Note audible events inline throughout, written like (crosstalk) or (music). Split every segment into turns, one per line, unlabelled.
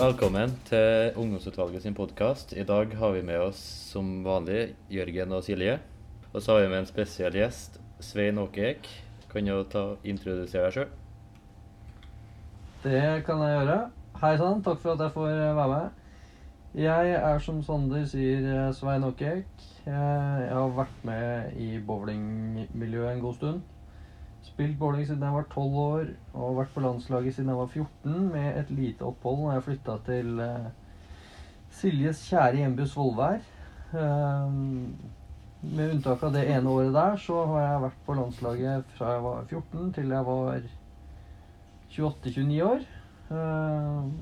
Velkommen til Ungdomsutvalget sin podkast. I dag har vi med oss som vanlig Jørgen og Silje. Og så har vi med en spesiell gjest, Svein Åkeek. Kan du ta introdusere deg sjøl?
Det kan jeg gjøre. Hei sann, takk for at jeg får være med. Jeg er som Sander sier eh, Svein Åkek. Jeg jeg har vært med i bowlingmiljøet en god stund. Spilt bowling siden jeg var 12 år, og vært på landslaget siden jeg var 14, med et lite opphold når jeg flytta til uh, Siljes kjære hjemby Svolvær. Um, med unntak av det ene året der, så har jeg vært på landslaget fra jeg var 14 til jeg var 28-29 år. Um,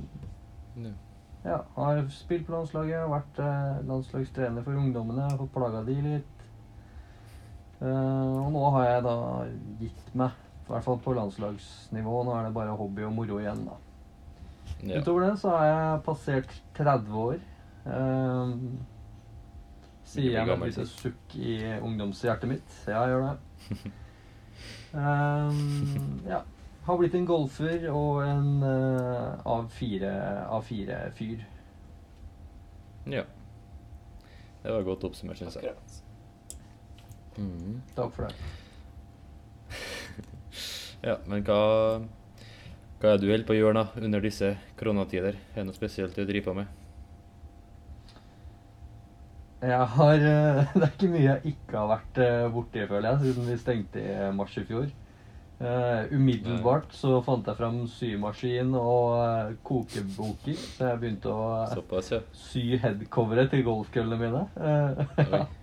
ja, har spilt på landslaget, vært uh, landslagstrener for ungdommene, har fått plaga de litt. Eh, og nå har jeg da gitt meg, i hvert fall på landslagsnivå. Nå er det bare hobby og moro igjen, da.
Ja.
Utover det så har jeg passert 30 år. Eh, sier jeg med et lite sukk i ungdomshjertet mitt. Ja, jeg gjør det. Um, (laughs) ja. Har blitt en golfer og en uh, A4-fyr.
ja. Det var godt oppsummert, syns jeg.
Akkurat.
Mhm.
Takk for det. (laughs)
Ja, men hva, hva er det du holder på å gjøre da, under disse koronatider? Er det noe spesielt du driver på med?
Jeg har eh, (laughs) Det er ikke mye jeg ikke har vært eh, borti, føler jeg, siden vi stengte i mars i fjor. Eh, umiddelbart så fant jeg fram symaskin og kokeboker, så jeg begynte å
Såpass, ja.
sy headcoveret til golfkøllene mine. (laughs)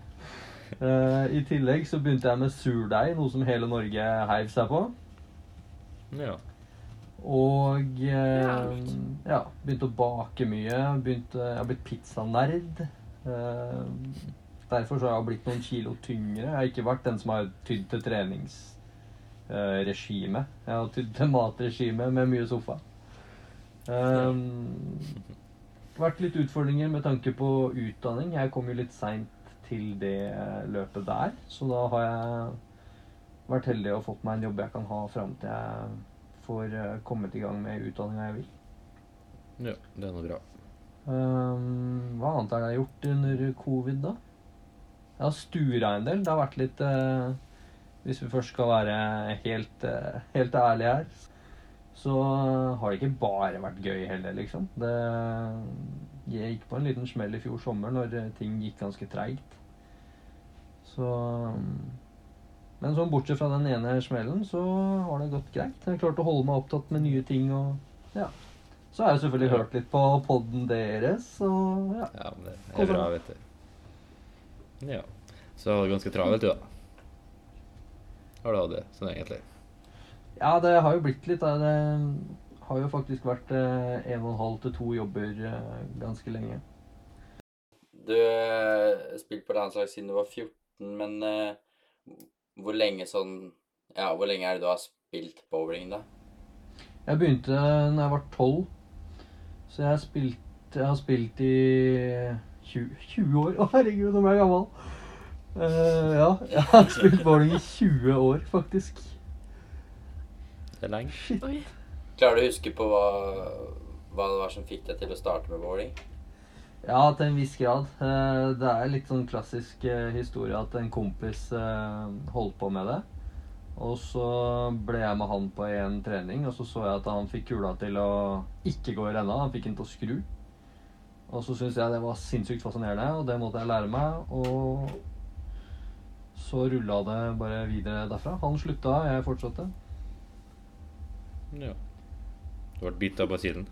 Eh, I tillegg så begynte jeg med surdeig, noe som hele Norge heiv seg på.
Ja.
Og eh,
Ja.
ja, begynte å bake mye. Begynte, jeg har blitt pizzanerd. Eh, derfor så har jeg blitt noen kilo tyngre. Jeg har ikke vært den som har tydd til treningsregime. Eh, jeg har tydd til matregime med mye sofa. Eh, (laughs) vært litt utfordringer med tanke på utdanning. Jeg kom jo litt seint til det løpet der, så da har jeg vært heldig og fått meg en jobb jeg kan ha fram til jeg får eh, kommet i gang med utdanninga jeg vil.
ja, det er noe bra.
Um, hva annet har jeg gjort under covid, da? Jeg har stura en del. Det har vært litt uh, Hvis vi først skal være helt, uh, helt ærlige her, så har det ikke bare vært gøy heller, liksom. Det Jeg gikk på en liten smell i fjor sommer når eh, ting gikk ganske treigt. Så Men sånn bortsett fra den ene smellen, så har det gått greit. Jeg har klart å holde meg opptatt med nye ting og ja. Så har jeg selvfølgelig hørt litt på podden deres, og ja.
Ja, men det er bra, vet du. Ja. Så har du ganske travelt, du, da. Har du hatt det sånn egentlig?
Ja, det har jo blitt litt. av Det har jo faktisk vært eh, en og en halv til to jobber eh, ganske lenge.
Du har spilt på landslag siden du var 14, men eh, hvor lenge sånn Ja, hvor lenge er det du har spilt bowling, da?
Jeg begynte da jeg var tolv, så jeg, har spilt, jeg har spilt i 20, 20 år. (laughs) Å, herregud, nå ble jeg gammel. Uh, ja, jeg har spilt bowling i 20 år, faktisk.
Det er lenge.
Shit.
Klarer du å huske på hva, hva det var som fikk deg til å starte med bowling?
Ja, til en viss grad. Eh, Det er litt sånn klassisk eh, historie at en kompis eh, holdt på med det. Og så ble jeg med han på en trening, og så så jeg at han fikk kula til å ikke gå i renna. Han fikk den til å skru. Og så syntes jeg det var sinnssykt fascinerende, og det måtte jeg lære meg. Og så rulla det bare videre derfra. Han slutta, jeg fortsatte.
Ja. Du ble bitt av basillen.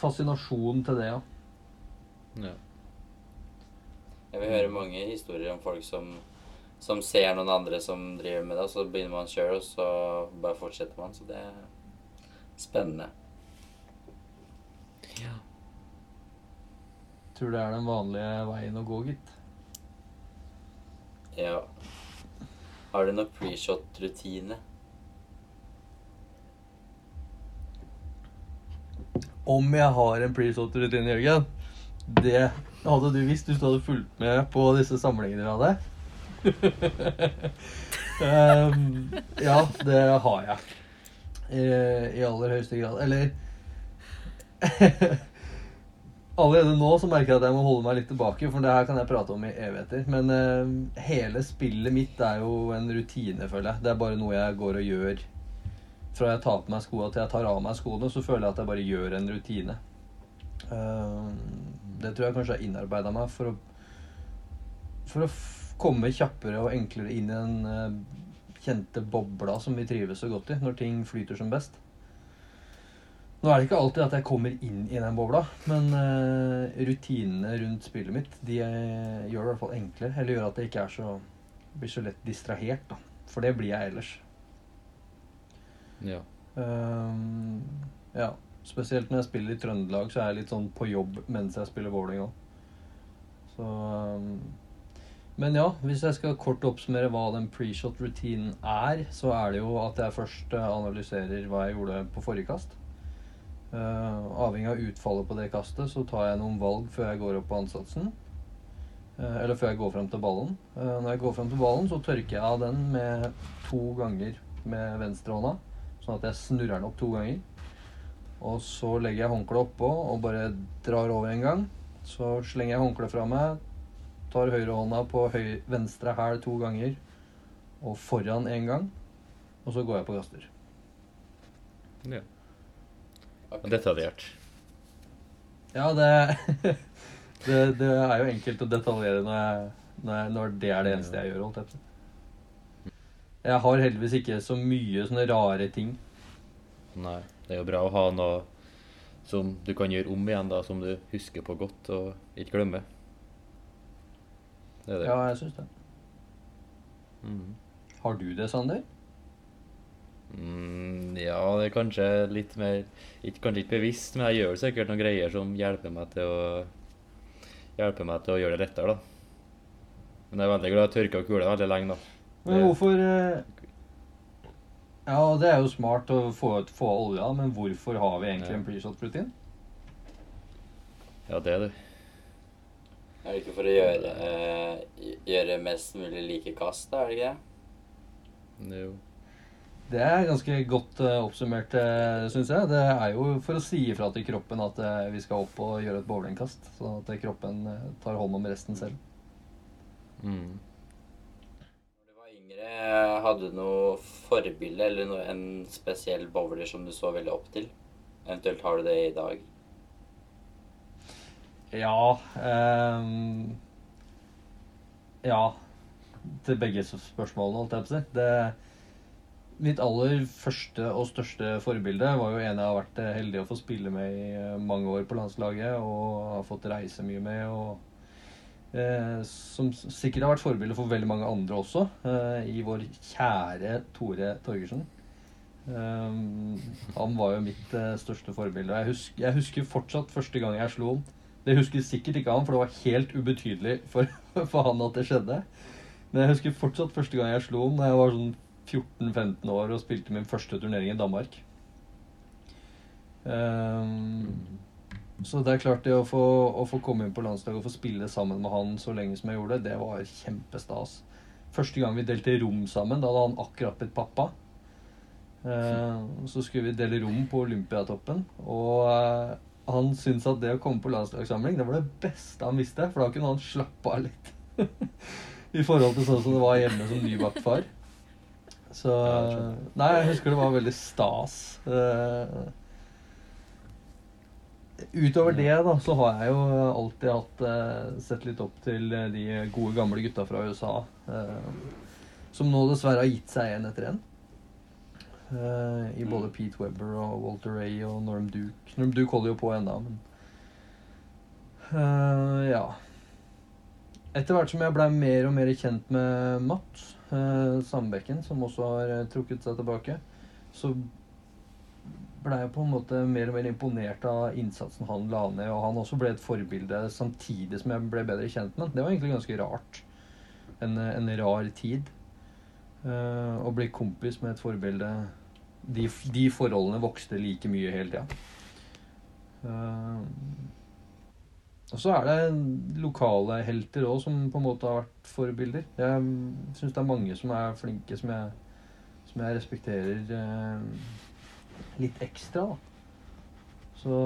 Fascinasjon til det, ja.
Ja.
Jeg vil høre mange historier om folk som, som ser noen andre som driver med det, og så begynner man sjøl, og så bare fortsetter man. Så det er spennende.
ja.
Tror det er den vanlige veien å gå, gitt.
Ja. Har du noe pre-shot-rutine?
Om jeg har en pre-shot-rutine, Jørgen? Det hadde du visst hvis du hadde fulgt med på disse samlingene vi hadde. um, (laughs) ja, det har jeg. I, I aller høyeste grad. Eller (laughs) Allerede nå så merker jeg at jeg må holde meg litt tilbake, for det her kan jeg prate om i evigheter. Men uh, hele spillet mitt er jo en rutine, føler jeg. Det er bare noe jeg går og gjør. Fra jeg tar på meg skoene til jeg tar av meg skoene, så føler jeg at jeg bare gjør en rutine. Eh, det tror jeg kanskje har innarbeida meg for å For å komme kjappere og enklere inn i den eh, kjente bobla som vi trives så godt i, når ting flyter som best. Nå er det ikke alltid at jeg kommer inn i den bobla, men uh, rutinene rundt spillet mitt de gjør det i hvert fall enklere. Eller gjør at jeg ikke så, blir så lett distrahert, da. For det blir jeg ellers.
Ja.
Um, ja. Spesielt når jeg spiller i Trøndelag, så er jeg litt sånn på jobb mens jeg spiller bowling òg. Så um, Men ja, hvis jeg skal kort oppsummere hva den pre-shot-rutinen er, så er det jo at jeg først uh, analyserer hva jeg gjorde på forrige kast. Uh, avhengig av utfallet på det kastet, så tar jeg noen valg før jeg går opp på ansatsen. Uh, eller før jeg går frem til ballen. Uh, når jeg går frem til ballen, så tørker jeg av den med to ganger med venstrehånda. Sånn at jeg snurrer den opp to ganger. Og så legger jeg håndkleet oppå og bare drar over en gang. Så slenger jeg håndkleet fra meg, tar høyrehånda på høy, venstre hæl to ganger og foran en gang. Og så går jeg på gaster.
ja. Detaljert.
Ja, det, (laughs) det, det er jo enkelt å detaljere når, jeg, når, når det er det eneste jeg gjør. holdt Jeg. Jeg har heldigvis ikke så mye sånne rare ting.
Nei. Det er jo bra å ha noe som du kan gjøre om igjen, da, som du husker på godt og ikke glemmer. Det er det.
Ja, jeg syns det.
Mm.
Har du det, Sander?
Mm, ja, det er kanskje litt mer ikke, Kanskje ikke bevisst, men jeg gjør sikkert noen greier som hjelper meg til å Hjelper meg til å gjøre det lettere, da. Men jeg er veldig glad tørke og kule veldig lenge, da.
Men hvorfor eh, Ja, det er jo smart å få, ut- få olja, men hvorfor har vi egentlig
Ja.
en pre-shot-rutin?
Ja, det er det.
Er det ikke for å gjøre, uh, gjøre mest mulig like kast, da, er det ikke det?
det er jo
Det er ganske godt uh, oppsummert, uh, syns jeg. Det er jo for å si ifra til kroppen at uh, vi skal opp og gjøre et bowlingkast, sånn at kroppen tar hånd om resten selv.
mm.
Yngre, hadde du noe forbilde eller noe, en spesiell bowler som du så veldig opp til? Eventuelt har du det i dag?
Ja um, Ja. Til begge spørsmålene, holdt jeg på å si. Mitt aller første og største forbilde var jo en jeg har vært eh, heldig å få spille med i eh, mange år på landslaget og har fått reise mye med. og eh, Som sikkert har vært forbilde for veldig mange andre også, eh, i vår kjære Tore Torgersen. Ehm, han var jo mitt eh, største forbilde. og Jeg husker, jeg husker fortsatt første gang jeg slo ham. Det husker sikkert ikke han, for det var helt ubetydelig for, (laughs) for han at det skjedde. Men jeg husker fortsatt første gang jeg slo ham da jeg var sånn 14-15 år og spilte min første turnering i Danmark. Ehm, så det er klart, det å få, å få komme inn på landslaget og få spille sammen med han så lenge som jeg gjorde, det var kjempestas. Første gang vi delte rom sammen, da hadde han akkurat blitt pappa. Eh, så skulle vi dele rom på Olympiatoppen, og eh, han syntes at det å komme på landslagssamling, det var det beste han visste, for da kunne han slappe av litt. (laughs) I forhold til sånn som det var hjemme som nybakt far. Så. Nei, jeg husker det var veldig stas. Utover det, da, så har jeg jo alltid hatt eh, sett litt opp til eh, de gode, gamle gutta fra USA. eh, som nå dessverre har gitt seg en etter. Eh, I både
Mm.
Pete Webber og Walter Ray og Norm Duke. Norm Duke holder jo på ennå, men Ja. Etter hvert som jeg blei mer og mer kjent med Matt eh, Sandbekken, som også har trukket seg tilbake, så blei jeg på en måte mer og mer imponert av innsatsen han la ned. Og han også ble et forbilde samtidig som jeg ble bedre kjent med ham. Det var egentlig ganske rart. En, en rar tid. Uh, å bli kompis med et forbilde De, de forholdene vokste like mye hele tida. og så er det lokale helter òg som på en måte har vært forbilder. Jeg syns det er mange som er flinke, som jeg, som jeg respekterer. eh, litt ekstra, da. Så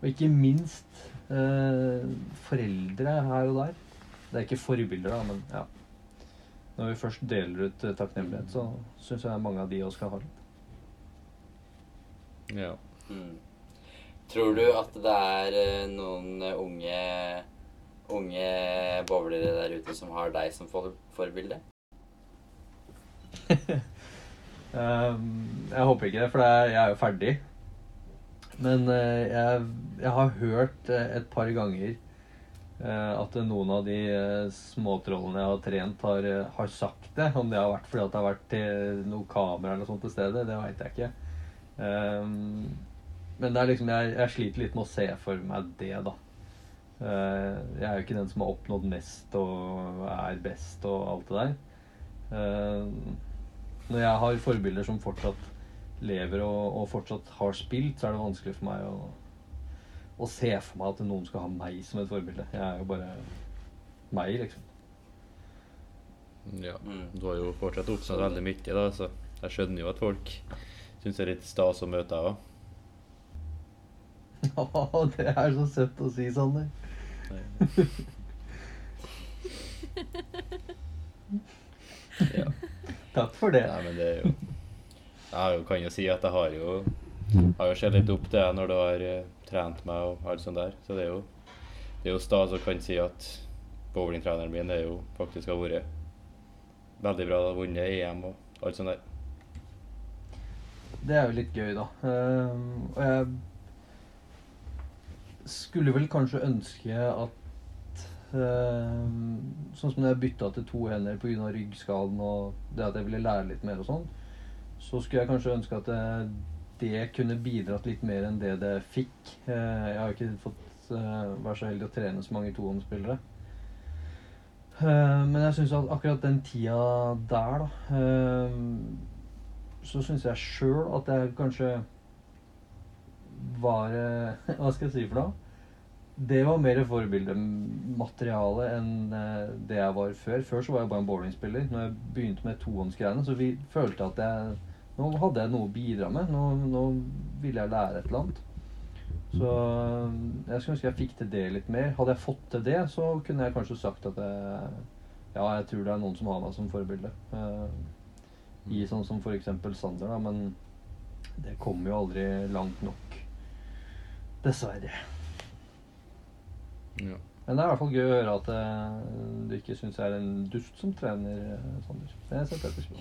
Og ikke minst eh, foreldre her og der. Det er ikke forbilder, da, men ja. Når vi først deler ut eh, takknemlighet, så syns jeg mange av de også skal ha litt.
Ja.
Mm. Tror du at det er eh, noen eh, unge unge bowlere der ute som har deg som for forbilde? (laughs)
Um, jeg håper ikke det, for jeg er jo ferdig. Men eh, jeg, jeg har hørt eh, et par ganger eh, at noen av de uh, småtrollene jeg har trent, har, eh, har sagt det. Om det har vært fordi det har vært til noe kamera eller sånt til stede, det veit jeg ikke. Um, men liksom, jeg, jeg sliter litt med å se for meg det, da. Eh, jeg er jo ikke den som har oppnådd mest og er best og alt det der. Eh, når jeg har forbilder som fortsatt lever og, og fortsatt har spilt, så er det vanskelig for meg å, å se for meg at noen skal ha meg som et forbilde. Jeg er jo bare meg, liksom.
ja.
Mm.
Du har jo fortsatt oppnådd veldig mye, da, så jeg skjønner jo at folk syns det er litt stas å møte deg òg.
Ja, (laughs) det er så søtt å si, Sander. (laughs)
Ja.
Takk for det.
Nei, men det er jo Jeg kan jo si at jeg har jo har jo sett litt opp til deg når du har eh, trent meg og alt sånt der. Så det er jo det er jo stas å kan si at bowlingtreneren min er jo faktisk har vært veldig bra. Har vunnet EM og alt sånt der.
Det er jo litt gøy, da. Ehm, og jeg skulle vel kanskje ønske at Sånn som når jeg bytta til to hender pga. ryggskaden og det at jeg ville lære litt mer og sånn, så skulle jeg kanskje ønske at det, kunne bidratt litt mer enn det det fikk. Eh, jeg har ikke fått eh, være så heldig å trene så mange tohåndsspillere. Eh, men jeg syns at akkurat den tida der, da så syns jeg sjøl at jeg kanskje var eh, (laughs) Hva skal jeg si for noe? Det var mer forbildemateriale enn eh, det jeg var før. Før så var jeg bare en bowlingspiller. Når jeg begynte med tohåndsgreiene, så vi følte at jeg Nå hadde jeg noe å bidra med. Nå, nå ville jeg lære et eller annet. Så eh, jeg skulle ønske jeg fikk til det litt mer. Hadde jeg fått til det, så kunne jeg kanskje sagt at jeg, ja, jeg tror det er noen som har meg som forbilde. Eh, i sånn som f.eks. Sander, da, men det kommer jo aldri langt nok. Dessverre.
Ja.
Men det er i hvert fall gøy å høre at eh, du ikke syns jeg er en dust som trener, eh, Sander. Det setter jeg pris på.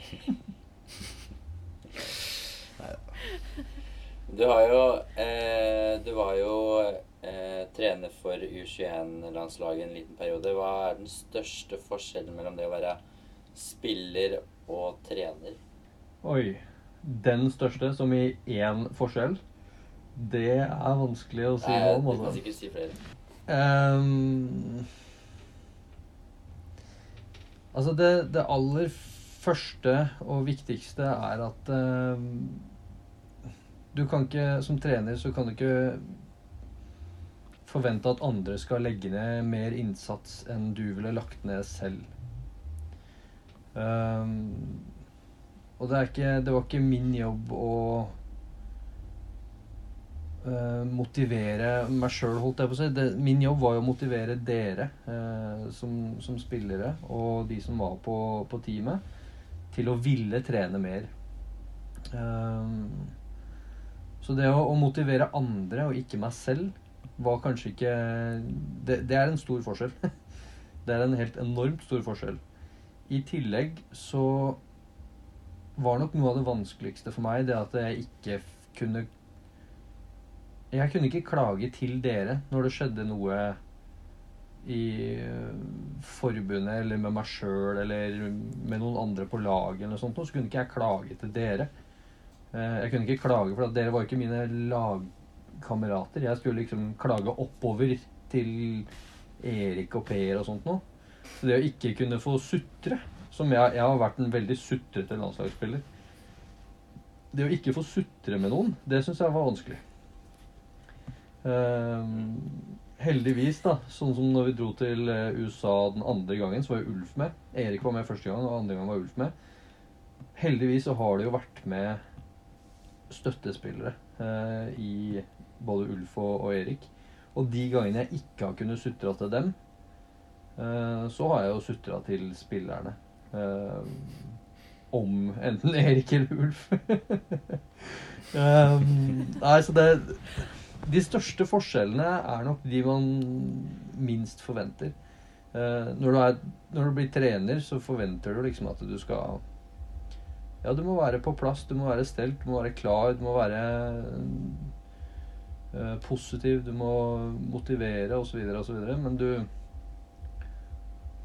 Du har jo eh, Du var jo eh, trener for U21-landslaget en liten periode. Hva er den største forskjellen mellom det å være spiller og trener?
Oi. Den største, som i én forskjell, det er vanskelig å si noe om. Altså. Ehm, altså det, det aller første og viktigste er at um, du kan ikke, som trener, så kan du ikke forvente at andre skal legge ned mer innsats enn du ville lagt ned selv. Um, og det, er ikke, det var ikke min jobb å eh, motivere meg sjøl, holdt jeg på å si. Det, min jobb var jo å motivere dere uh, som, som spillere og de som var på, på teamet, til å ville trene mer. Ehm, så det å, å motivere andre og ikke meg selv var kanskje ikke Det, det er en stor forskjell. (laughs) det er en helt enormt stor forskjell. I tillegg så var nok noe av det vanskeligste for meg det at jeg ikke kunne Jeg kunne ikke klage til dere når det skjedde noe i øh, forbundet eller med meg sjøl eller med noen andre på laget eller noe sånt, så kunne ikke jeg klage til dere. Eh, Jeg kunne ikke klage, for dere var ikke mine lagkamerater. Jeg skulle liksom klage oppover til Erik og Per og sånt noe. Så det å ikke kunne få sutre som jeg, jeg har vært en veldig sutrete landslagsspiller. Det å ikke få sutre med noen, det syns jeg var vanskelig. Ehm, heldigvis, da, sånn som når vi dro til eh, USA den andre gangen, så var jo Ulf med. Erik var med første gang, og andre gang var Ulf med. Heldigvis så har det jo vært med støttespillere eh, i både Ulf og, og Erik. Og de gangene jeg ikke har kunnet sutra til dem, eh, så har jeg jo sutra til spillerne. Eh, om enten Erik eller Ulf. um, (laughs) nei, så det De største forskjellene er nok de man minst forventer. Eh, når, du er, når du blir trener, så forventer du liksom at du skal Ja, du må være på plass, du må være stelt, du må være klar, du må være eh, positiv, du må motivere osv. osv. Men du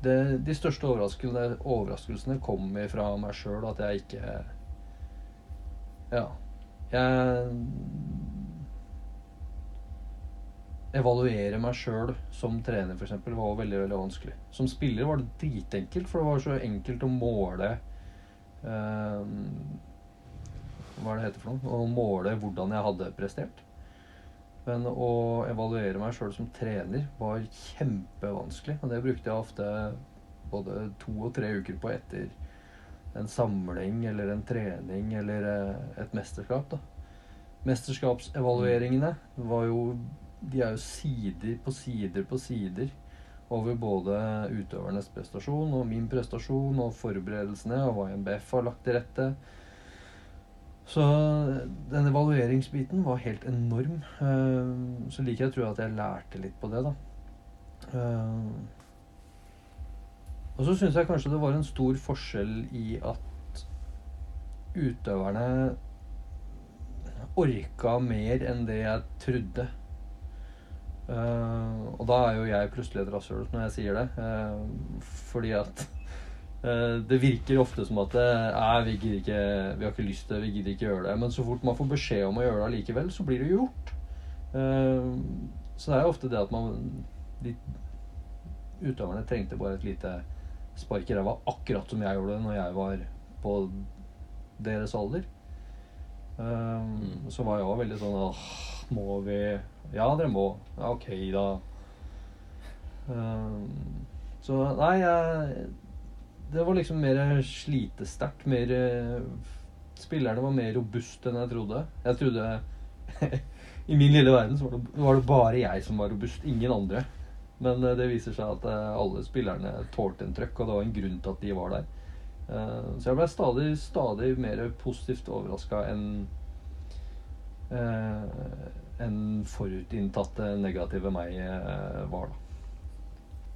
det, De største overraskelsene, overraskelsene kommer fra meg sjøl, at jeg ikke Ja. Jeg evaluere meg sjøl som trener, f.eks., var veldig veldig vanskelig. Som spiller var det dritenkelt, for det var så enkelt å måle eh, Hva er det heter for noe? Å måle hvordan jeg hadde prestert. Men å evaluere meg sjøl som trener var kjempevanskelig. Og det brukte jeg ofte både to og tre uker på etter en samling eller en trening eller eh, et mesterskap. da. Mesterskapsevalueringene var jo de er jo sider på sider på sider over både utøvernes prestasjon og min prestasjon og forberedelsene og hva NBF har lagt til rette. Så den evalueringsbiten var helt enorm. Eh, så liker jeg å tro at jeg lærte litt på det, da. Eh, og så syns jeg kanskje det var en stor forskjell i at utøverne orka mer enn det jeg trodde. Uh, og da er jo jeg plutselig et rasshøl når jeg sier det. Uh, fordi at uh, (laughs) det virker ofte som at vi, ikke, vi har ikke lyst til det, vi gidder ikke gjøre det. Men så fort man får beskjed om å gjøre det allikevel, så blir det gjort. så det er jo ofte det at man de, Utøverne trengte bare et lite spark i ræva, akkurat som jeg gjorde det når jeg var på deres alder. Mm. Så var jeg òg veldig sånn åh, må vi Ja, dere må. Ja, ok, da. Um, så nei, jeg Det var liksom mer slitesterkt. Mer Spillerne var mer robuste enn jeg trodde. Jeg trodde (laughs) I min lille verden så var det, var det bare jeg som var robust, ingen andre. Men det viser seg at eh, alle spillerne tålte en trøkk, og det var en grunn til at de var der. Uh, så jeg ble stadig, stadig mer positivt overraska enn eh, enn forutinntatte negative meg eh, var, da.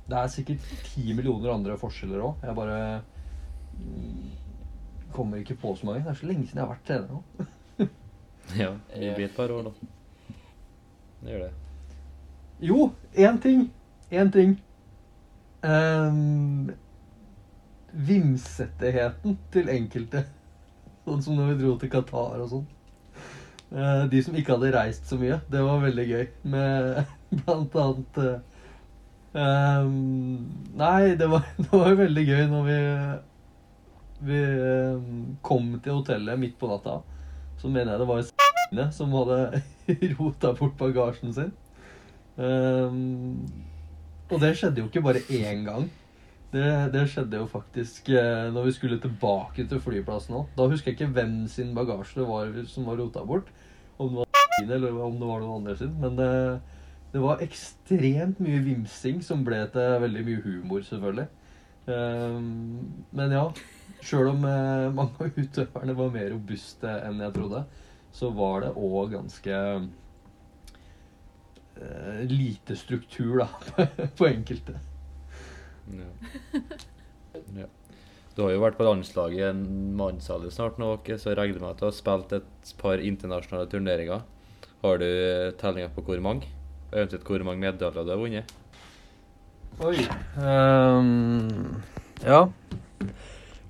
Det er sikkert ti millioner andre forskjeller òg. Jeg bare mm, kommer ikke på så mange. Det er så lenge siden jeg har vært trener nå. (laughs)
ja, det blir et par år, da. Det gjør det.
Jo, én ting. Én ting. Um, vimsetigheten til enkelte. Sånn som når vi dro til Qatar og sånn. Uh, de som ikke hadde reist så mye. Det var veldig gøy. Med (laughs) blant annet um, Nei, det var, (laughs) det var veldig gøy når vi Vi um, kom til hotellet midt på natta. Så mener jeg det var s***ene som hadde (laughs) rota bort bagasjen sin. Um, og det skjedde jo ikke bare én gang. Det, det, skjedde jo faktisk eh, når vi skulle tilbake til flyplassen òg. Da husker jeg ikke hvem sin bagasje det var som var rota bort. Om det var min eller om det var noen andre sin. Men det, det var ekstremt mye vimsing som ble til veldig mye humor, selvfølgelig. Eh, men ja, sjøl om eh, mange av utøverne var mer robuste enn jeg trodde, så var det òg ganske uh, lite struktur da, (laughs) på enkelte.
Ja. ja. Du har jo vært på landslaget i en mannsalder snart nå, så jeg regner med at du har spilt et par internasjonale turneringer. Har du tellinga på hvor mange? Eventuelt hvor mange medaljer du har vunnet?
Oi um, Ja.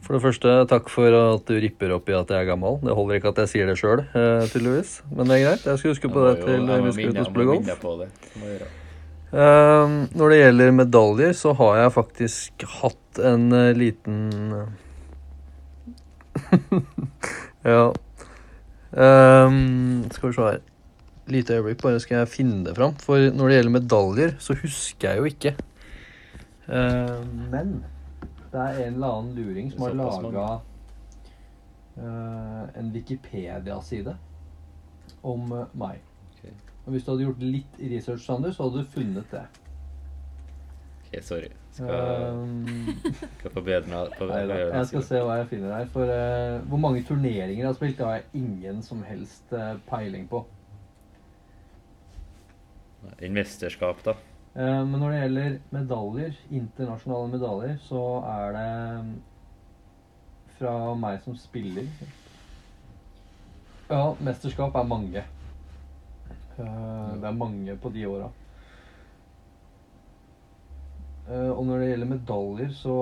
For det første, takk for at du ripper opp i at jeg er gammel. Det holder ikke at jeg sier det sjøl, uh, tydeligvis. Men det er greit. Jeg skal huske på det til vi skal ut og spille golf. Uh, når det gjelder medaljer, så har jeg faktisk hatt en uh, liten (laughs) Ja. Um, skal vi se her. Lite øyeblikk, bare skal jeg finne det fram. For når det gjelder medaljer, så husker jeg jo ikke. Uh, men det er en eller annen luring som har laga en Wikipedia-side om eh, meg. Og hvis du hadde gjort litt research, Sander, så hadde du funnet det.
Ok, sorry. Skal,
Um,
skal forbedre meg. på-
Neida, Jeg skal se hva jeg finner her. For uh, hvor mange turneringer jeg har spilt, det har jeg ingen som helst uh, peiling på.
En mesterskap, da.
Uh, men når det gjelder medaljer, internasjonale medaljer, så er det um, fra meg som spiller Ja, mesterskap er mange. Eh, det er mange på de åra. Eh, og når det gjelder medaljer, så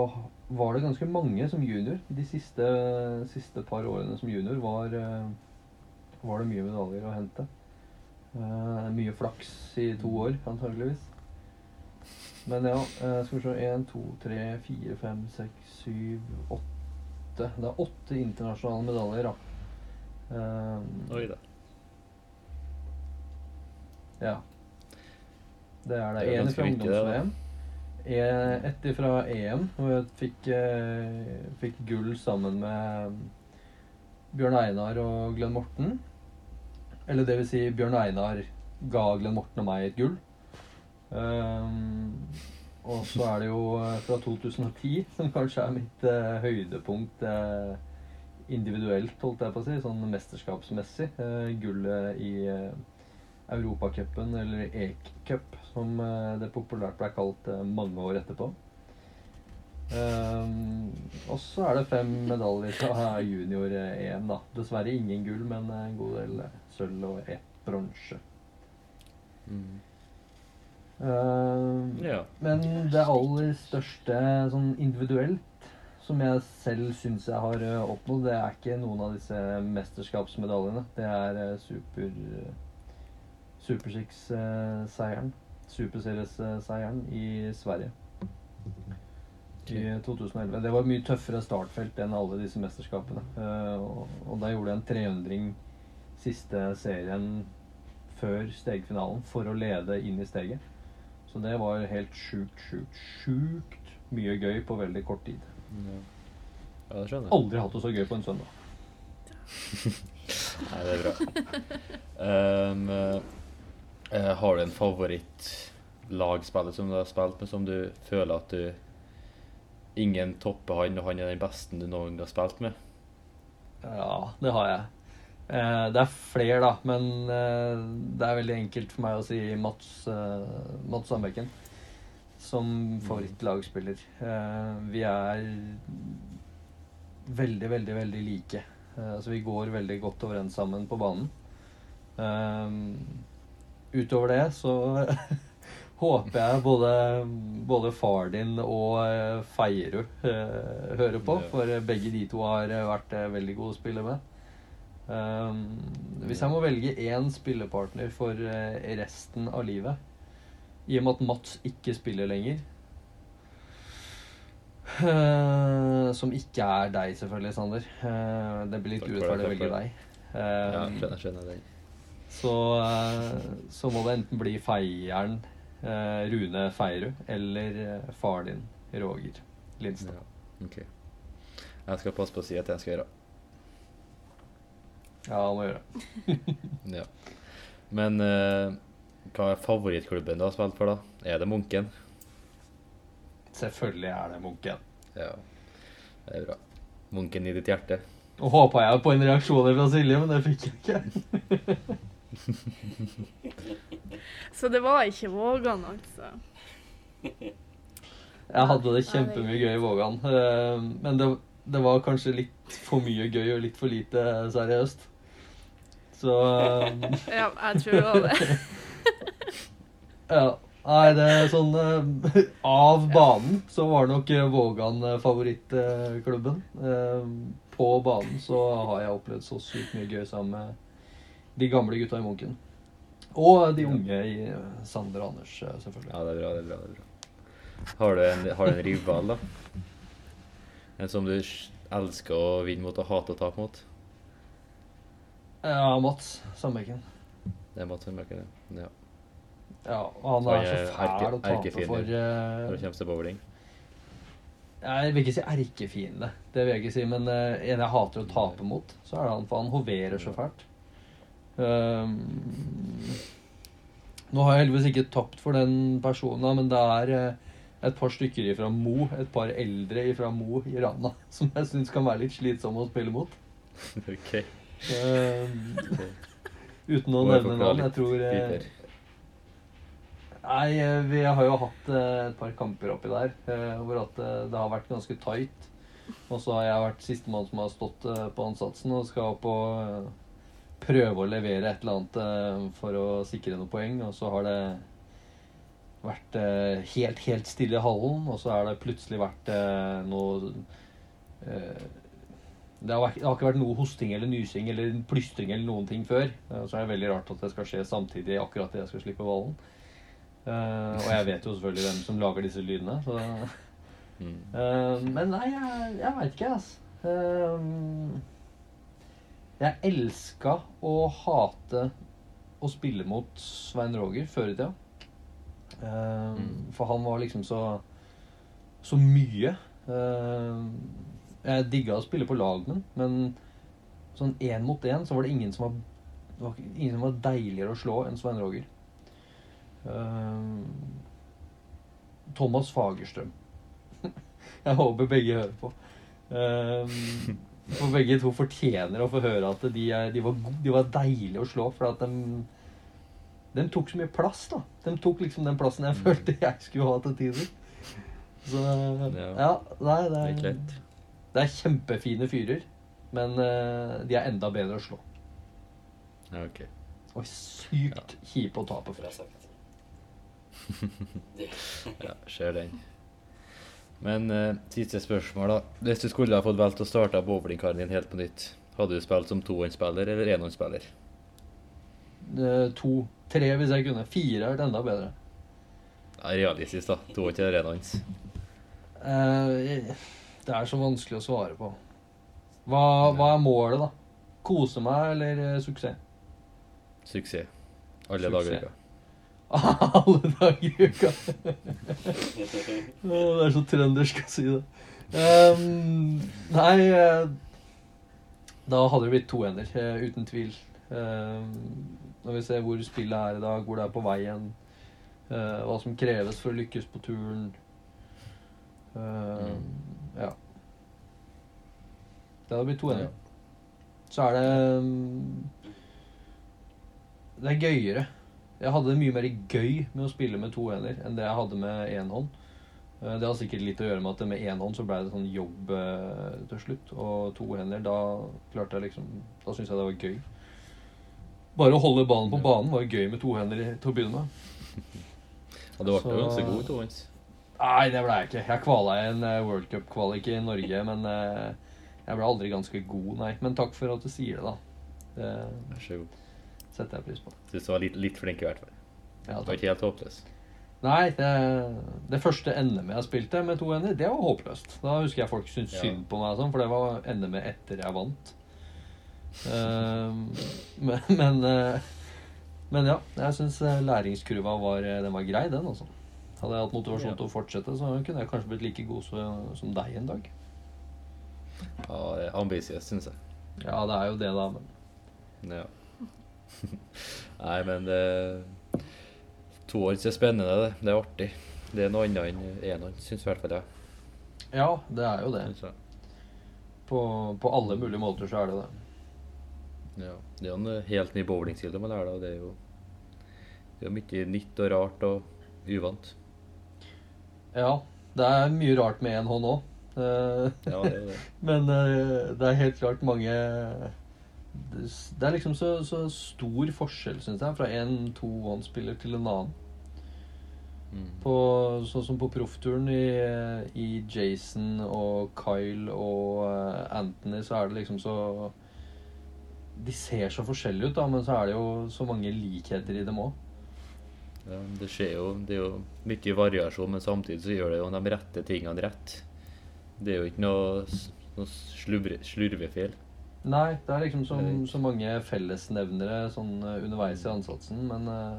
var det ganske mange som junior. De siste, siste par årene som junior var, eh, var det mye medaljer å hente. Mye flaks i to år, antageligvis. Men ja, skal vi se 1, 2, 3, 4, 5, 6, 7, 8 Det er åtte internasjonale medaljer, da.
Oi da.
Ja. Det er det.
Det
En fra ungdoms-VM. Ett fra EM, hvor jeg fikk, eh, fikk gull sammen med Bjørn Einar og Glenn Morten. Eller det vil si, Bjørn Einar ga Glenn Morten og meg et gull. Um, og så er det jo eh, fra 2010, som kanskje er mitt eh, høydepunkt eh, individuelt, holdt jeg på å si, sånn mesterskapsmessig. Eh, gullet i Europacupen, eller EK-cup, som eh, det populært ble kalt eh, mange år etterpå. Um, og så er det fem medaljer fra junior-EM, da. Dessverre ingen gull, men en god del sølv og ett bronse.
Mm.
Um,
Ja.
men det aller største sånn individuelt som jeg selv syns jeg har oppnådd, det er ikke noen av disse mesterskapsmedaljene. Det er uh, super Super Six-seieren. Superseries-seieren i Sverige. I 2011. Det var et mye tøffere startfelt enn alle disse mesterskapene. Eh, og, da gjorde jeg en 300 siste serien før stegfinalen for å lede inn i steget. Så det var helt sjukt, sjukt, sjukt mye gøy på veldig kort tid.
Ja. ja, det skjønner jeg.
Aldri hatt det så gøy på en søndag. (laughs)
Nei, det er bra. (laughs) Um, eh, har du en favoritt-lagspiller som du har spilt med, som du føler at du Ingen topper han, og han er den beste du noen gang har spilt med?
Ja, det har jeg. Eh, det er flere, da, men eh, det er veldig enkelt for meg å si Mats, Mats Sandbekken som favorittlagspiller. Eh, vi er veldig, veldig, veldig like. Så vi går veldig godt overens sammen på banen. Utover det så (laughs) håper jeg både, både far din og eh, Feierud eh, hører på, for begge de to har eh, vært veldig gode å spille med. Um, hvis jeg må velge én spillepartner for resten av livet, i og med at Mats ikke spiller lenger Som ikke er deg, selvfølgelig, Sander. Det blir litt urettferdig å velge
deg.
deg.
Ja,
Um,
skjønner, skjønner den.
Så, eh, så må det enten bli feieren eh, Rune Feierud eller eh, far din, Roger Lindstad.
Ja, ok. Jeg skal passe på å si at jeg skal gjøre.
Ja, han må gjøre det. (laughs)
Ja. Men hva er favorittklubben du har spilt for, da? Er det Munken?
Selvfølgelig er det Munken.
Ja, det er bra. Munken i ditt hjerte.
Nå håpa jeg på en reaksjon fra Silje, men det fikk jeg ikke. (laughs)
Så det var ikke Vågan, altså.
Jeg hadde det kjempemye gøy i Vågan, eh, men det, det var kanskje litt for mye gøy og litt for lite seriøst. Så eh, (laughs)
Ja, jeg tror det var (laughs) det.
ja. Nei, det er sånn eh, Av banen så var nok Vågan favorittklubben. På banen så har jeg opplevd så sykt mye gøy sammen med de gamle gutta i Munken. Og de unge i eh, Sander og Anders, eh, selvfølgelig.
Ja, det er bra, det er bra. det er bra. Har du en, har du en rival, da? En som du elsker å vinne mot og hater å tape mot?
Ja, Mats Sandbekken.
Det er Mats Sandbekken, ja.
Ja, og han
han
er så
er
fæl å tape
for.
for
Når det kommer til bowling.
Jeg vil ikke si erkefiende, det vil jeg ikke si, men uh, en jeg hater å tape mot, så er det han, for han hoverer så fælt. Ehm, nå har jeg heldigvis ikke tapt for den personen, men det er eh, et par stykker fra Mo, et par eldre fra Mo i Rana, (laughs) som jeg syns kan være litt slitsomme å spille mot.
OK.
Ehm, uten å nevne navn. Jeg tror
uh.
Nei, eh, vi har jo hatt et par kamper oppi der hvor at det har vært ganske tight. Og så har jeg vært sistemann som har stått på ansatsen og skal eh, prøve å levere et eller annet eh, for å sikre noen poeng. Og så har det vært eh, helt, helt stille i hallen, og så har det plutselig vært eh, noe det har, vært, det har ikke vært noe hosting eller nysing eller plystring eller noen ting før. Så er det veldig rart at det skal skje samtidig akkurat idet jeg skal slippe ballen. Uh, og jeg vet jo selvfølgelig hvem som lager disse lydene. Så. Eh, men nei, jeg, jeg veit ikke, altså. Jeg elska å hate å spille mot Svein Roger før i tida. Eh,
Mm.
For han var liksom så så mye. Uh, jeg digga å spille på lag med men sånn én mot én så var det ingen som var, det var ingen som var deiligere å slå enn Svein Roger. Uh, Thomas Fagerstrøm. (laughs) Jeg håper begge hører på. Um, (laughs) for begge to fortjener å få høre at de, er, de, var, de var deilige å slå. For at de, de tok så mye plass, da. De tok liksom den plassen jeg følte jeg skulle ha til tider. Så
Ja.
ja, nei, det
Det er ikke
er,
lett.
det er kjempefine fyrer. Men eh, de er enda bedre å slå.
Ja, OK.
Og sykt kjipe å tape for.
sagt. (laughs) (laughs)
Ja, ser den. Men eh, siste spørsmål, da. Hvis du skulle ha fått valgt å starte bowlingkaren din helt på nytt, hadde du spilt som tohåndsspiller eller enhåndsspiller?
To. Tre hvis jeg kunne. Fire hadde vært enda bedre.
Ja, realistisk, da. To ikke det enhånds?
Eh, det er så vanskelig å svare på. Hva, hva er målet, da? Kose meg eller eh, suksess?
Suksess. Alle
Suksess.
dager i uka.
Alle dager i uka. Det er så trøndersk å si det. Um, nei eh, Da hadde det blitt to ender, eh, uten tvil. Um, når vi ser hvor spillet er i dag, hvor det er på vei hen, uh, hva som kreves for å lykkes på turen. Ehm, Ja. Det hadde blitt to ender. Så er det um, Det er gøyere. Jeg hadde det mye mer gøy med å spille med to hender enn det jeg hadde med én hånd. Eh, Det har sikkert litt å gjøre med at med én hånd så ble det sånn jobb eh, til slutt. Og to hender, da klarte jeg liksom Da syntes jeg det var gøy. Bare å holde ballen på banen var gøy med to hender til å begynne med.
Ja, du ble jo ganske god tohånds.
Nei, det ble jeg ikke. Jeg kvala i en eh, World Cup-kvalik i Norge, men jeg ble aldri ganske god, nei. Men takk for at du sier det, da. Det
Vær så god.
Setter jeg pris på.
Syns du var litt, litt flink i hvert fall.
Ja,
Du var ikke helt håpløs.
Nei, det, det første NM jeg spilte med to ender, det var håpløst. Da husker jeg folk syntes
Ja.
synd på meg, sånn, for det var NM etter jeg vant. Uh, (laughs) men, men, uh, men ja, jeg syns læringskurva var, eh, den var grei, den, altså. Hadde jeg hatt motivasjon
Ja.
til å fortsette, så kunne jeg kanskje blitt like god så- som deg en dag.
Ja, det er ambisiøst, syns jeg.
Ja, det er jo det, da, men
Ja. Nei, men det Toårs er spennende, det. Det er artig. Det er noe annet enn enhånd, syns i hvert fall jeg.
Ja, det er jo det. På, på alle mulige måter så er det det.
Ja. Det er jo en helt ny bowlingstil man lærer, og Det er jo det er mye nytt og rart og uvant.
Ja, det er mye rart med én hånd òg.
Ja, det det. (laughs)
Men eh, det er helt klart mange Det er liksom så, så stor forskjell, syns jeg, fra en tohåndsspiller til en annen.
Mm.
På, sånn som på proffturen i, i Jason og Kyle og eh, Anthony, så er det liksom så De ser så forskjellige ut, da, men så er det jo så mange likheter i dem òg.
Ja, det skjer jo Det er jo mye variasjon, men samtidig så gjør det jo de rette tingene rett. Det er jo ikke noe, noe slurve, slurvefeil.
Nei, det er liksom så, så mange fellesnevnere sånn eh, underveis i ansatsen, men eh,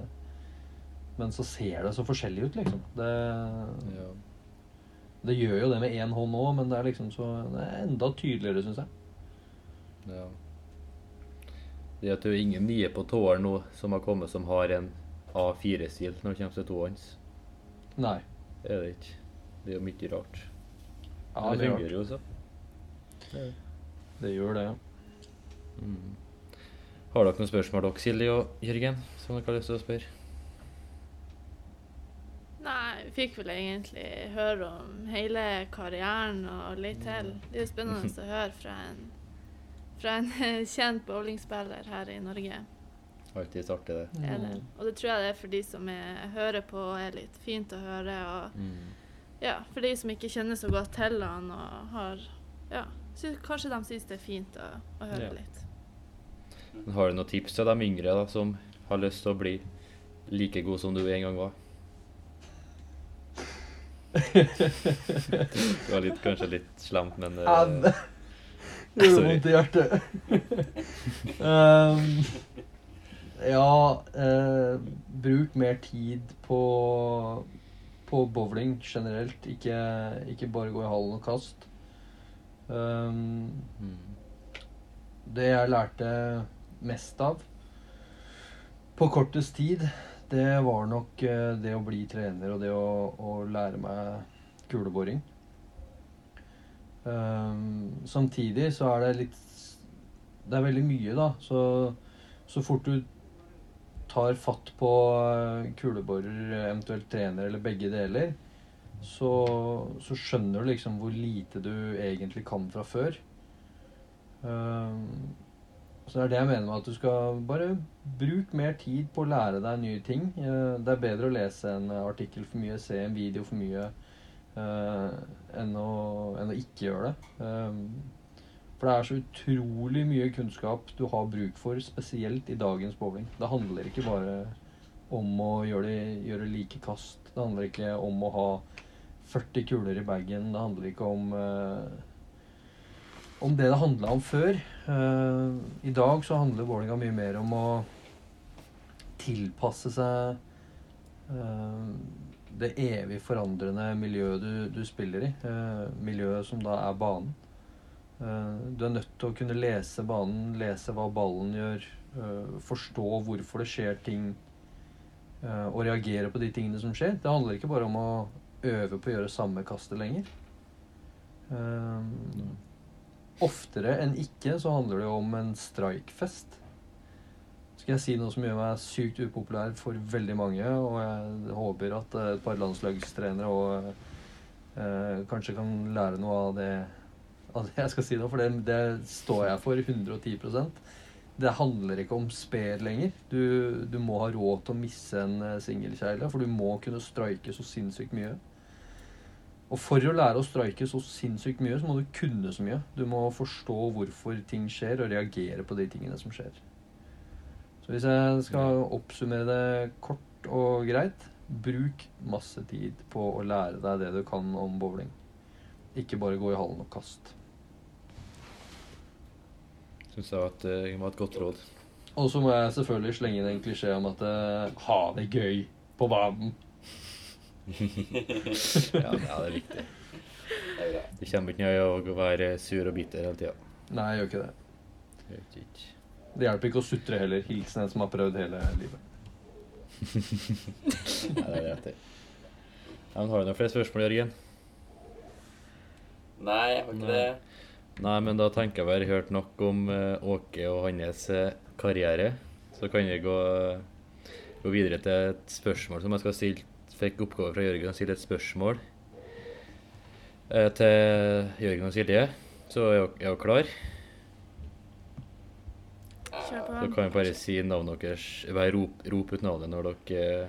Men så ser det så forskjellig ut, liksom. Det,
Ja.
det gjør jo det med én hånd òg, men det er liksom så Det er enda tydeligere, syns jeg.
Ja. Det er at det er ingen nye på tåer nå som har kommet som har en A4-stil når det kommer til tohånds.
Nei.
Det er det ikke. Det er jo mye rart.
Ja,
Men det
det,
fungerer jo så.
det gjør det.
Mm. Har dere noen spørsmål dere, Silje og Jørgen, som dere har lyst til å spørre?
Nei, vi fikk vel egentlig høre om hele karrieren og litt til. Det er jo spennende å høre fra en, fra en (laughs) kjent bowlingspiller her i Norge.
Alltid artig, det.
Det det. Og det tror jeg det er for de som er, hører på, er litt fint å høre. Og
Mm.
ja, for de som ikke kjenner så godt til han og har Ja, sy- kanskje de syns det er fint å, å høre
Ja.
litt.
Har du noen tips til de yngre da, som har lyst til å bli like god som du en gang var? (laughs) Det var litt, kanskje litt slemt, men
Ja,
eh,
det (laughs)
gjorde
vondt i hjertet. (laughs) um, ja eh, Bruk mer tid på, på bowling generelt. Ikke, ikke bare gå i hallen og kast. Um,
mm.
det jeg lærte mest av på kortest tid, det var nok eh, det å bli trener og det å, å lære meg kuleboring. Um, samtidig så er det litt Det er veldig mye, da. Så, så fort du tar fatt på eh, kuleborer, eventuelt trener eller begge deler, så, så skjønner du liksom hvor lite du egentlig kan fra før. Um, så det er det jeg mener med at du skal bare bruke mer tid på å lære deg nye ting. Eh, Det er bedre å lese en artikkel for mye, se en video for mye, eh, enn, å, enn å ikke gjøre det. Um, for det er så utrolig mye kunnskap du har bruk for, spesielt i dagens bowling. Det handler ikke bare om å gjøre, gjøre like kast. Det handler ikke om å ha 40 kuler i bagen. Det handler ikke om eh, om det det handla om før. Eh, I dag så handler bowlinga mye mer om å tilpasse seg eh, det evig forandrende miljøet du, du spiller i. eh, miljøet som da er banen. Du er nødt til å kunne lese banen, lese hva ballen gjør, forstå hvorfor det skjer ting, og reagere på de tingene som skjer. Det handler ikke bare om å øve på å gjøre samme kastet lenger. Oftere enn ikke så handler det om en strikefest. Skal jeg si noe som gjør meg sykt upopulær for veldig mange, og jeg håper at eh, et par landslagstrenere og eh, kanskje kan lære noe av det, av det jeg skal si nå, for det, det står jeg for 110% Det handler ikke om sped lenger. Du, du må ha råd til å misse en eh, singelkjegle, for du må kunne strike så sinnssykt mye. Og for å lære å strike så sinnssykt mye, så må du kunne så mye. Du må forstå hvorfor ting skjer, og reagere på de tingene som skjer. Så hvis jeg skal oppsummere det kort og greit Bruk masse tid på å lære deg det du kan om bowling. Ikke bare gå i hallen og kast.
Syns jeg at det var et godt råd.
Og så må jeg selvfølgelig slenge inn en klisjé om at eh, ha det gøy på banen.
Ja, ja, det er viktig.
Det er.
Det kommer ikke noe av å være sur og bitter hele tida.
Nei, jeg gjør ikke det.
Ikke.
Det hjelper ikke å sutre heller. Hilsen en som har prøvd hele livet. (laughs)
Nei, det er rett. det. Ja, men har du noen flere spørsmål, Jørgen?
Nei, jeg har ikke
Nei.
det.
Nei, men da tenker jeg vi har hørt nok om eh, Åke og hans eh, karriere. Så kan vi gå, gå videre til et spørsmål som jeg skal stille. Fikk oppgave fra Jørgen å stille et spørsmål eh, til Jørgen og Silje. Så er jeg er klar? Så kan vi bare si navnet deres. Bare rop, rop ut navnet når dere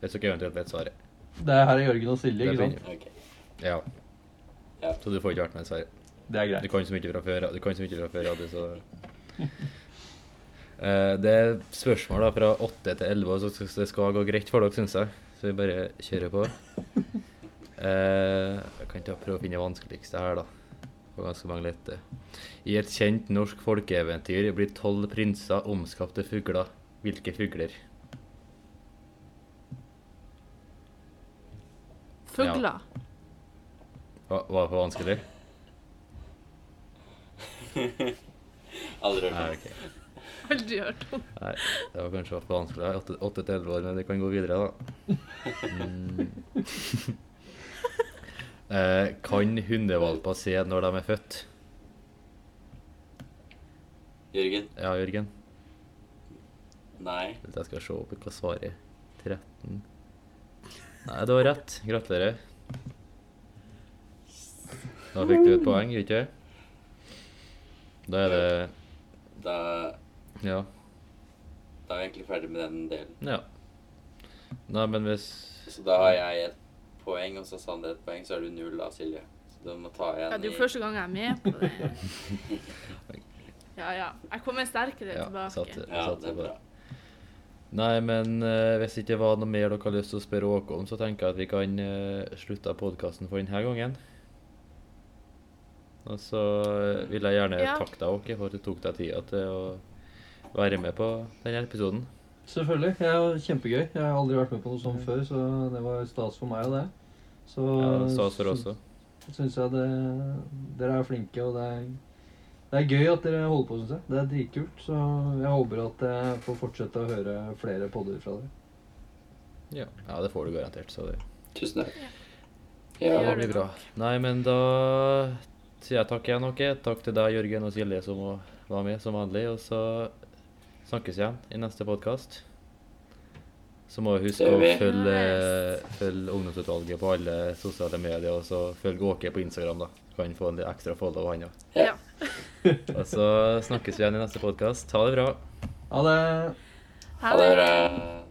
Hvis dere eventuelt vet svaret.
Det er her er Jørgen og Silje, ikke sant?
Okay.
Ja.
Ja.
Så du får ikke vært med, dessverre.
Det er
Du
greit.
kan så mye fra før, du kan så mye fra før, Adi, så (laughs) Eh, Det er spørsmål da fra 8 til 11, så så det skal gå greit for dere, syns jeg. Så vi bare kjører på. Eh, Jeg kan ta prøve å finne det vanskeligste her, da. Det var ganske mange lette. I et kjent norsk folkeeventyr blir tolv prinser omskapt til fugler. Hvilke fugler?
Fugler.
Hva- Var det for vanskelig? (laughs)
Aldri hørt om.
Aldri hørt om.
Nei, det var kanskje for vanskelig. Jeg er åtte- åtte til elleve år, men vi kan gå videre, da. Mm. Eh, kan hundevalper se når de er født?
Jørgen?
Ja, Jørgen?
Nei.
Jeg skal se opp hva svaret er. 13 Nei, det var rett. Gratulerer. Da fikk du et poeng, ikke? Da er det
Da,
Ja.
da er vi egentlig ferdig med den delen.
Ja. Nei, men hvis
Så da har jeg et poeng, og så har Sander et poeng, så er du null da, Silje. Så du må ta igjen
Ja, det er jo første gang jeg er med på det. (laughs) Ja, ja. Jeg kommer sterkere
Ja,
tilbake.
Satte,
Ja,
satte
det er bra.
Nei, men uh, hvis det ikke var noe mer dere har lyst til å spørre Åke om, så tenker jeg at vi kan uh, slutte podkasten for denne gangen. Og så eh, vil jeg gjerne
Ja.
takke deg, Åke, for at du tok deg tida til å være med på denne episoden.
Selvfølgelig. Det er kjempegøy. Jeg har aldri vært med på noe sånt før, så det var stas for meg og det. Så
Ja, Stas for også.
syns jeg det, dere er flinke, og det er, det er gøy at dere holder på, syns jeg. Det er dritkult. Så jeg håper at jeg får fortsette å høre flere podder fra dere.
Ja. ja, det får du garantert. Så det,
Tusen takk.
Ja.
Ja,
det blir bra. Nei, men da sier jeg takk igjen, Åke. Takk til deg, Jørgen og Silje, som var med som vanlig. Og så snakkes igjen i neste podkast. Så må vi huske å følge, følge Ungdomsutvalget på alle sosiale medier, og så følge Åke på Instagram, da. Kan få en litt ekstra follow, han òg.
Ja. (laughs)
Og så snakkes vi igjen i neste podkast. Ha det bra.
Ha det!
Ha
Ha
det.